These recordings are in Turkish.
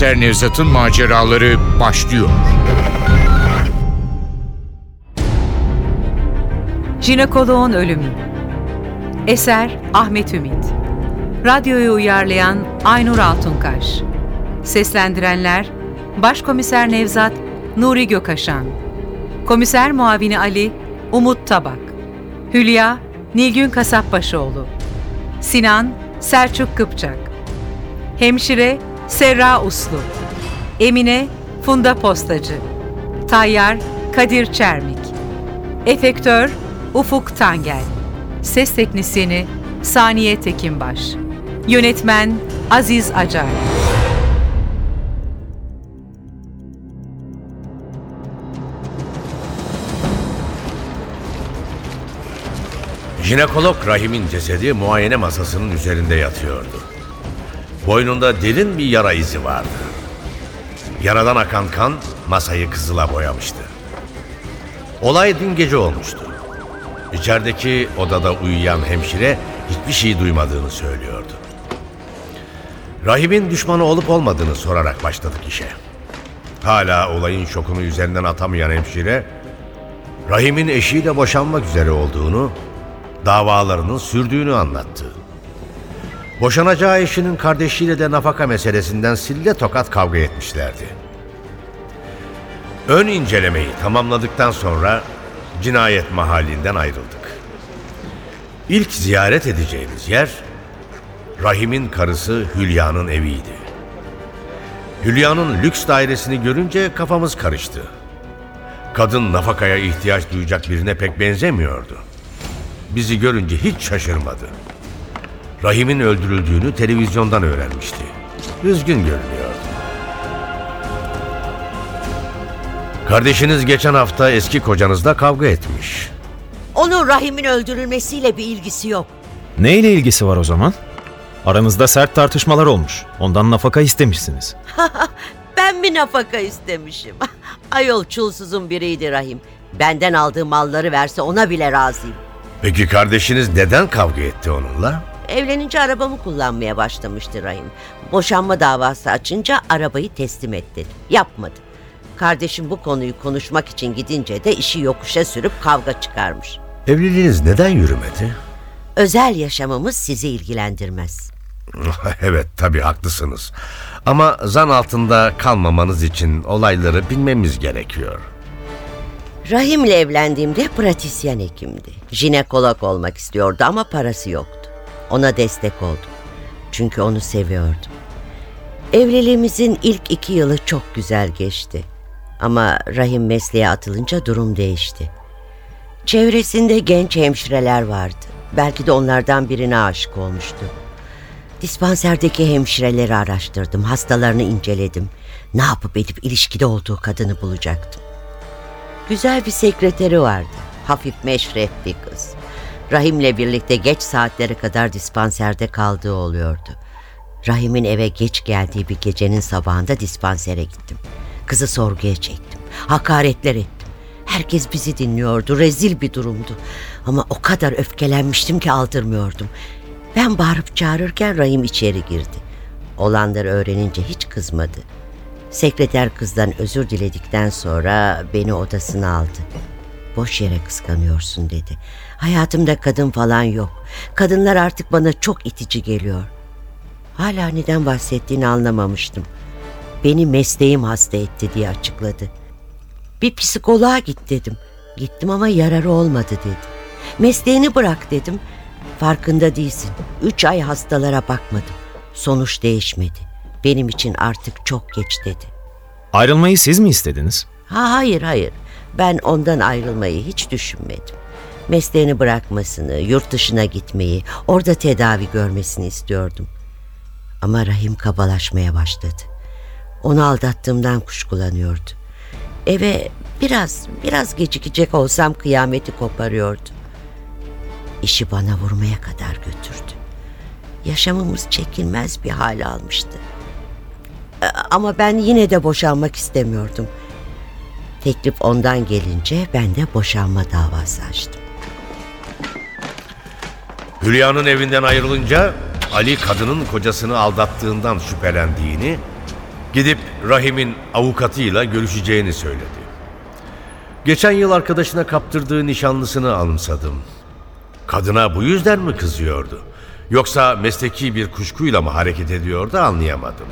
Başkomiser Nevzat'ın maceraları başlıyor. Jinekoloğun Ölümü. Eser Ahmet Ümit. Radyoyu uyarlayan Aynur Altunkaş. Seslendirenler Başkomiser Nevzat Nuri Gökaşan. Komiser Muavini Ali Umut Tabak. Hülya Nilgün Kasapbaşıoğlu Sinan Selçuk Kıpçak. Hemşire Serra Uslu Emine Funda Postacı Tayyar Kadir Çermik Efektör Ufuk Tangel Ses Teknisyeni Saniye Tekinbaş Yönetmen Aziz Acar Jinekolog Rahim'in cesedi muayene masasının üzerinde yatıyordu. Boynunda derin bir yara izi vardı. Yaradan akan kan masayı kızıla boyamıştı. Olay dün gece olmuştu. İçerideki odada uyuyan hemşire hiçbir şey duymadığını söylüyordu. Rahim'in düşmanı olup olmadığını sorarak başladık işe. Hala olayın şokunu üzerinden atamayan hemşire, Rahim'in eşiyle boşanmak üzere olduğunu, davalarının sürdüğünü anlattı. Boşanacağı eşinin kardeşiyle de nafaka meselesinden sille tokat kavga etmişlerdi. Ön incelemeyi tamamladıktan sonra cinayet mahallinden ayrıldık. İlk ziyaret edeceğimiz yer Rahim'in karısı Hülya'nın eviydi. Hülya'nın lüks dairesini görünce kafamız karıştı. Kadın nafakaya ihtiyaç duyacak birine pek benzemiyordu. Bizi görünce hiç şaşırmadı. Rahim'in öldürüldüğünü televizyondan öğrenmişti. Üzgün görünüyordu. Kardeşiniz geçen hafta eski kocanızla kavga etmiş. Onun Rahim'in öldürülmesiyle bir ilgisi yok. Ne ile ilgisi var o zaman? Aranızda sert tartışmalar olmuş. Ondan nafaka istemişsiniz. Ben mi nafaka istemişim? Ayol çulsuzun biriydi Rahim. Benden aldığı malları verse ona bile razıyım. Peki kardeşiniz neden kavga etti onunla? Evlenince arabamı kullanmaya başlamıştı Rahim. Boşanma davası açınca arabayı teslim et dedim. Yapmadı. Kardeşim bu konuyu konuşmak için gidince de işi yokuşa sürüp kavga çıkarmış. Evliliğiniz neden yürümedi? Özel yaşamımız sizi ilgilendirmez. evet tabii haklısınız. Ama zan altında kalmamanız için olayları bilmemiz gerekiyor. Rahim'le evlendiğimde pratisyen hekimdi. Jinekolog olmak istiyordu ama parası yoktu. Ona destek oldum. Çünkü onu seviyordum. Evliliğimizin ilk iki yılı çok güzel geçti. Ama Rahim mesleğe atılınca durum değişti. Çevresinde genç hemşireler vardı. Belki de onlardan birine aşık olmuştu. Dispanserdeki hemşireleri araştırdım, hastalarını inceledim. Ne yapıp edip ilişkide olduğu kadını bulacaktım. Güzel bir sekreteri vardı. Hafif meşref bir kız. Rahim'le birlikte geç saatlere kadar dispanserde kaldığı oluyordu. Rahim'in eve geç geldiği bir gecenin sabahında dispansere gittim. Kızı sorguya çektim. Hakaretler ettim. Herkes bizi dinliyordu. Rezil bir durumdu. Ama o kadar öfkelenmiştim ki aldırmıyordum. Ben bağırıp çağırırken Rahim içeri girdi. Olanları öğrenince hiç kızmadı. Sekreter kızdan özür diledikten sonra beni odasına aldı. Boş yere kıskanıyorsun dedi. Hayatımda kadın falan yok. Kadınlar artık bana çok itici geliyor. Hala neden bahsettiğini anlamamıştım. Beni mesleğim hasta etti diye açıkladı. Bir psikoloğa git dedim. Gittim ama yararı olmadı dedi. Mesleğini bırak dedim. Farkında değilsin. Üç ay hastalara bakmadım. Sonuç değişmedi. Benim için artık çok geç dedi. Ayrılmayı siz mi istediniz? Ha hayır hayır. Ben ondan ayrılmayı hiç düşünmedim. Mesleğini bırakmasını, yurt dışına gitmeyi, orada tedavi görmesini istiyordum. Ama Rahim kabalaşmaya başladı. Onu aldattığımdan kuşkulanıyordu. Eve biraz, biraz gecikecek olsam kıyameti koparıyordu. İşi bana vurmaya kadar götürdü. Yaşamımız çekilmez bir hale almıştı. E, Ama ben yine de boşanmak istemiyordum. Teklif ondan gelince ben de boşanma davası açtım. Hülya'nın evinden ayrılınca Ali kadının kocasını aldattığından şüphelendiğini Gidip Rahim'in avukatıyla görüşeceğini söyledi. Geçen yıl arkadaşına kaptırdığı nişanlısını anımsadım. Kadına bu yüzden mi kızıyordu? Yoksa mesleki bir kuşkuyla mı hareket ediyordu anlayamadım.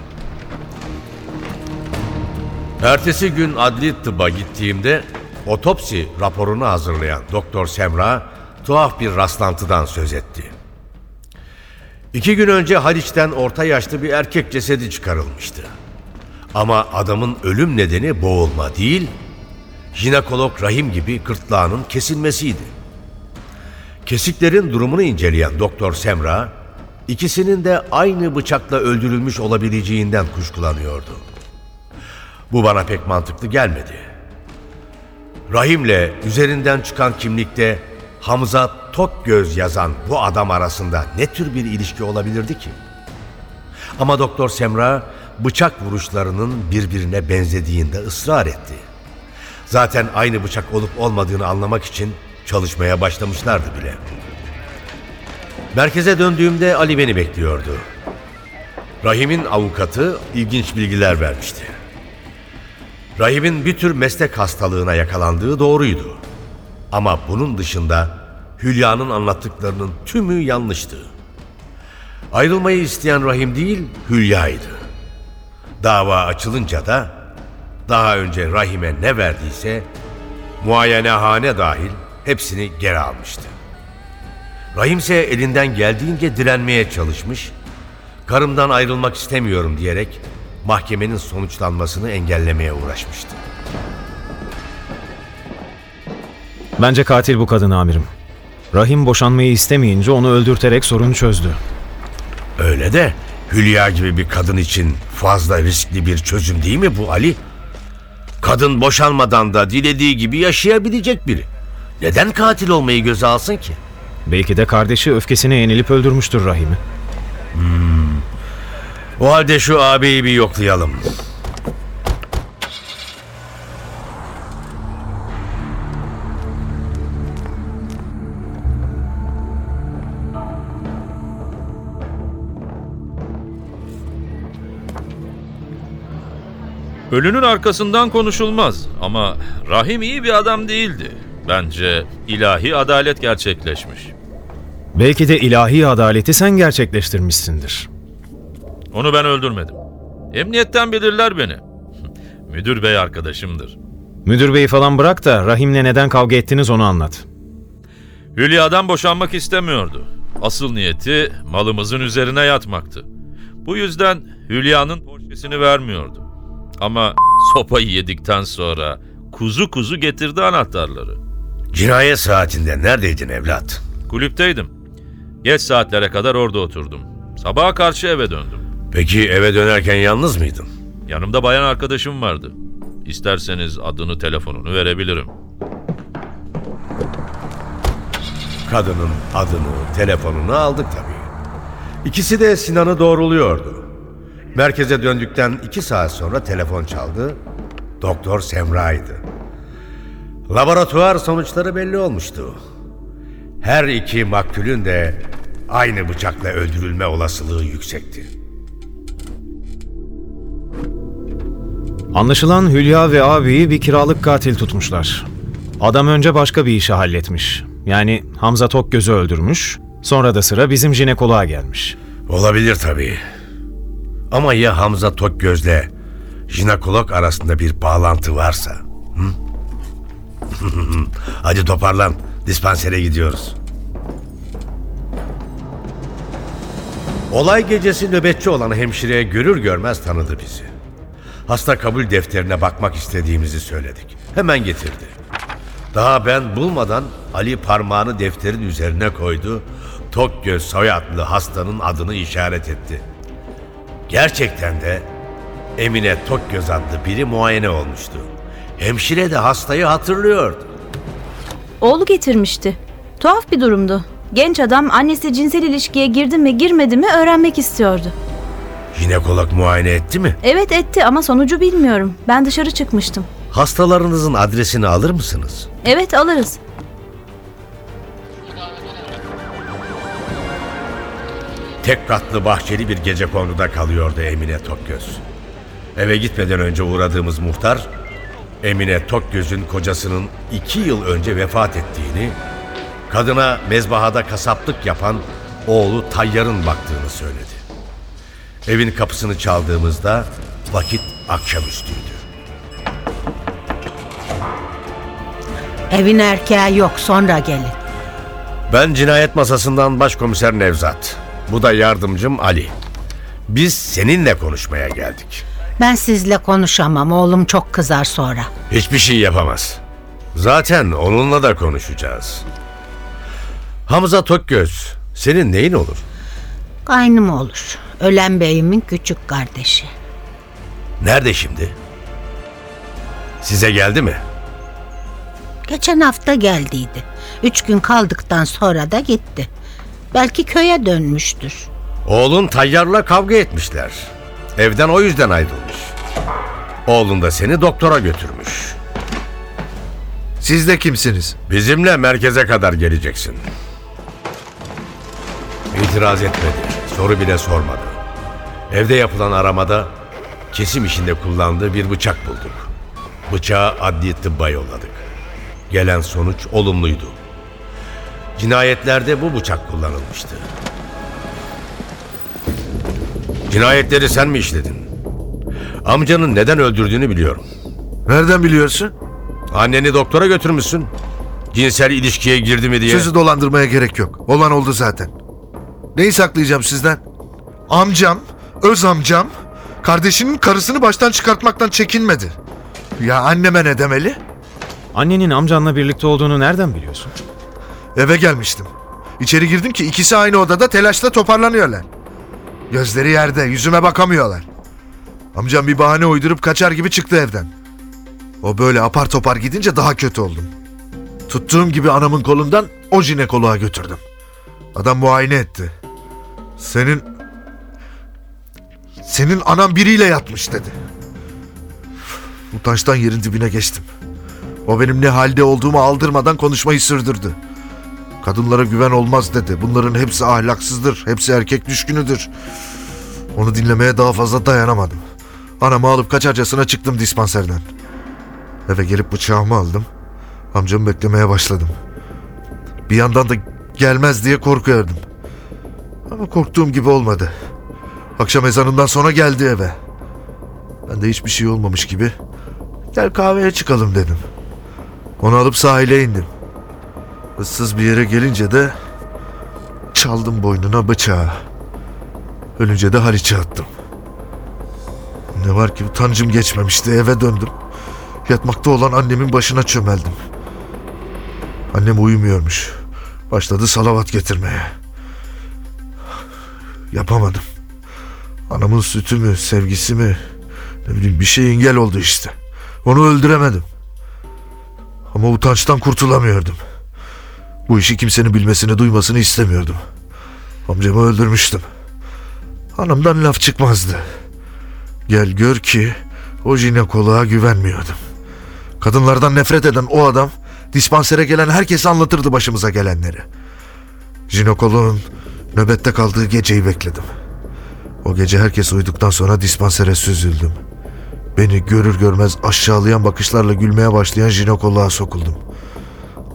Ertesi gün adli tıbba gittiğimde otopsi raporunu hazırlayan Doktor Semra tuhaf bir rastlantıdan söz etti. İki gün önce Haliç'ten orta yaşlı bir erkek cesedi çıkarılmıştı. Ama adamın ölüm nedeni boğulma değil, jinekolog rahim gibi gırtlağının kesilmesiydi. Kesiklerin durumunu inceleyen Doktor Semra, ikisinin de aynı bıçakla öldürülmüş olabileceğinden kuşkulanıyordu. Bu bana pek mantıklı gelmedi. Rahim'le üzerinden çıkan kimlikte Hamza Tokgöz yazan bu adam arasında ne tür bir ilişki olabilirdi ki? Ama Doktor Semra bıçak vuruşlarının birbirine benzediğinde ısrar etti. Zaten aynı bıçak olup olmadığını anlamak için çalışmaya başlamışlardı bile. Merkeze döndüğümde Ali beni bekliyordu. Rahim'in avukatı ilginç bilgiler vermişti. Rahim'in bir tür meslek hastalığına yakalandığı doğruydu. Ama bunun dışında Hülya'nın anlattıklarının tümü yanlıştı. Ayrılmayı isteyen Rahim değil, Hülya'ydı. Dava açılınca da daha önce Rahim'e ne verdiyse muayenehane dahil hepsini geri almıştı. Rahim ise elinden geldiğince direnmeye çalışmış, karımdan ayrılmak istemiyorum diyerek mahkemenin sonuçlanmasını engellemeye uğraşmıştı. Bence katil bu kadın amirim. Rahim boşanmayı istemeyince onu öldürterek sorunu çözdü. Öyle de Hülya gibi bir kadın için fazla riskli bir çözüm değil mi bu Ali? Kadın boşanmadan da dilediği gibi yaşayabilecek biri. Neden katil olmayı göze alsın ki? Belki de kardeşi öfkesine yenilip öldürmüştür Rahim'i. O halde şu ağabeyi bir yoklayalım. Ölünün arkasından konuşulmaz ama Rahim iyi bir adam değildi. Bence ilahi adalet gerçekleşmiş. Belki de ilahi adaleti sen gerçekleştirmişsindir. Onu ben öldürmedim. Emniyetten bilirler beni. Müdür bey arkadaşımdır. Müdür beyi falan bırak da Rahim'le neden kavga ettiniz onu anlat. Hülya'dan boşanmak istemiyordu. Asıl niyeti malımızın üzerine yatmaktı. Bu yüzden Hülya'nın porşesini vermiyordu. Ama sopayı yedikten sonra kuzu kuzu getirdi anahtarları. Cinayet saatinde neredeydin evlat? Kulüpteydim. Geç saatlere kadar orada oturdum. Sabaha karşı eve döndüm. Peki eve dönerken yalnız mıydın? Yanımda bayan arkadaşım vardı. İsterseniz adını, telefonunu verebilirim. Kadının adını, telefonunu aldık tabii. İkisi de Sinan'ı doğruluyordu. Merkeze döndükten iki saat sonra telefon çaldı. Doktor Semra'ydı. Laboratuvar sonuçları belli olmuştu. Her iki maktulün de aynı bıçakla öldürülme olasılığı yüksekti. Anlaşılan Hülya ve abiyi bir kiralık katil tutmuşlar. Adam önce başka bir işi halletmiş. Yani Hamza Tokgöz'ü öldürmüş. Sonra da sıra bizim jinekoloğa gelmiş. Olabilir tabii. Ama ya Hamza Tokgöz'le jinekolog arasında bir bağlantı varsa? Hı? Hadi toparlan. Dispansere gidiyoruz. Olay gecesi nöbetçi olan hemşireye görür görmez tanıdı bizi. Hasta kabul defterine bakmak istediğimizi söyledik. Hemen getirdi. Daha ben bulmadan Ali parmağını defterin üzerine koydu. Tokgöz soyadlı hastanın adını işaret etti. Gerçekten de Emine Tokgöz adlı biri muayene olmuştu. Hemşire de hastayı hatırlıyordu. Oğlu getirmişti. Tuhaf bir durumdu. Genç adam annesi cinsel ilişkiye girdi mi girmedi mi öğrenmek istiyordu. Jinekolog muayene etti mi? Evet etti ama sonucu bilmiyorum. Ben dışarı çıkmıştım. Hastalarınızın adresini alır mısınız? Evet alırız. Tek katlı bahçeli bir gece konuda kalıyordu Emine Tokgöz. Eve gitmeden önce uğradığımız muhtar, Emine Tokgöz'ün kocasının iki yıl önce vefat ettiğini, kadına mezbahada kasaplık yapan oğlu Tayyar'ın baktığını söyledi. Evin kapısını çaldığımızda vakit akşamüstüydü. Evin erkeği yok sonra gelin. Ben cinayet masasından başkomiser Nevzat. Bu da yardımcım Ali. Biz seninle konuşmaya geldik. Ben sizle konuşamam oğlum çok kızar sonra. Hiçbir şey yapamaz. Zaten onunla da konuşacağız. Hamza Tokgöz, senin neyin olur? Kaynım olur. Ölen beyimin küçük kardeşi. Nerede şimdi? Size geldi mi? Geçen hafta geldiydi. Üç gün kaldıktan sonra da gitti. Belki köye dönmüştür. Oğlun Tayyar'la kavga etmişler. Evden o yüzden ayrılmış. Oğlun da seni doktora götürmüş. Siz de kimsiniz? Bizimle merkeze kadar geleceksin. İtiraz etmedi. Soru bile sormadı. Evde yapılan aramada kesim işinde kullandığı bir bıçak bulduk. Bıçağı adli tıbba yolladık. Gelen sonuç olumluydu. Cinayetlerde bu bıçak kullanılmıştı. Cinayetleri sen mi işledin? Amcanın neden öldürdüğünü biliyorum. Nereden biliyorsun? Anneni doktora götürmüşsün. Cinsel ilişkiye girdi mi diye. Sözü dolandırmaya gerek yok. Olan oldu zaten. Neyi saklayacağım sizden? Amcam, öz amcam, kardeşinin karısını baştan çıkartmaktan çekinmedi. Ya anneme ne demeli? Annenin amcanla birlikte olduğunu nereden biliyorsun? Eve gelmiştim. İçeri girdim ki ikisi aynı odada telaşla toparlanıyorlar. Gözleri yerde, yüzüme bakamıyorlar. Amcam bir bahane uydurup kaçar gibi çıktı evden. O böyle apar topar gidince daha kötü oldum. Tuttuğum gibi anamın kolundan o jinekoloğa götürdüm. Adam muayene etti. Senin... Senin anan biriyle yatmış dedi. Utançtan yerin dibine geçtim. O benim ne halde olduğumu aldırmadan konuşmayı sürdürdü. Kadınlara güven olmaz dedi. Bunların hepsi ahlaksızdır. Hepsi erkek düşkünüdür. Onu dinlemeye daha fazla dayanamadım. Anamı alıp kaçarcasına çıktım dispanserden. Eve gelip bıçağımı aldım. Amcamı beklemeye başladım. Bir yandan da gelmez diye korkuyordum. Ama korktuğum gibi olmadı. Akşam ezanından sonra geldi eve. Ben de hiçbir şey olmamış gibi gel kahveye çıkalım dedim. Onu alıp sahile indim. Issız bir yere gelince de çaldım boynuna bıçağı. Ölünce de Haliç'e attım. Ne var ki utancım geçmemişti eve döndüm. Yatmakta olan annemin başına çömeldim. Annem uyumuyormuş. Başladı salavat getirmeye. Yapamadım. Anamın sütü mü, sevgisi mi, ne bileyim bir şey engel oldu işte. Onu öldüremedim. Ama utançtan kurtulamıyordum. Bu işi kimsenin bilmesini, duymasını istemiyordum. Amcamı öldürmüştüm. Hanımdan laf çıkmazdı. Gel gör ki o jinekoloğa güvenmiyordum. Kadınlardan nefret eden o adam dispansere gelen herkese anlatırdı başımıza gelenleri. Jinekoloğun nöbette kaldığı geceyi bekledim. O gece herkes uyuduktan sonra dispansere süzüldüm. Beni görür görmez aşağılayan bakışlarla gülmeye başlayan jinekoloğa sokuldum.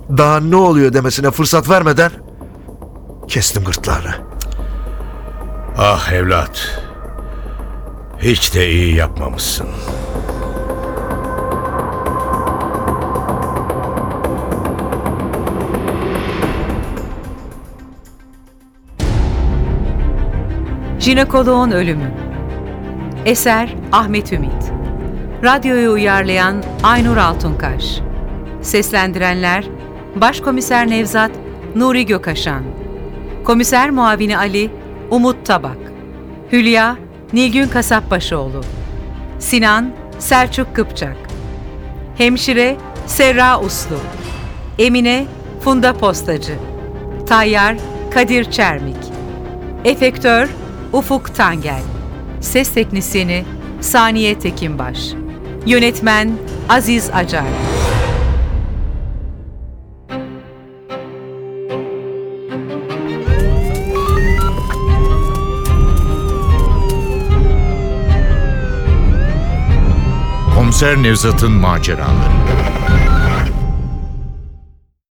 Daha ne oluyor demesine fırsat vermeden kestim gırtlağını. Ah evlat. Hiç de iyi yapmamışsın. Jinekoloğun Ölümü Eser Ahmet Ümit Radyoyu uyarlayan Aynur Altunkaş Seslendirenler Başkomiser Nevzat Nuri Gökaşan. Komiser Muavini Ali Umut Tabak. Hülya Nilgün Kasapbaşıoğlu Sinan Selçuk Kıpçak. Hemşire Serra Uslu. Emine Funda Postacı. Tayyar Kadir Çermik. Efektör Ufuk Tangel. Ses Teknisini Saniye Tekinbaş. Yönetmen Aziz Acar Komiser Nevzat'ın maceraları.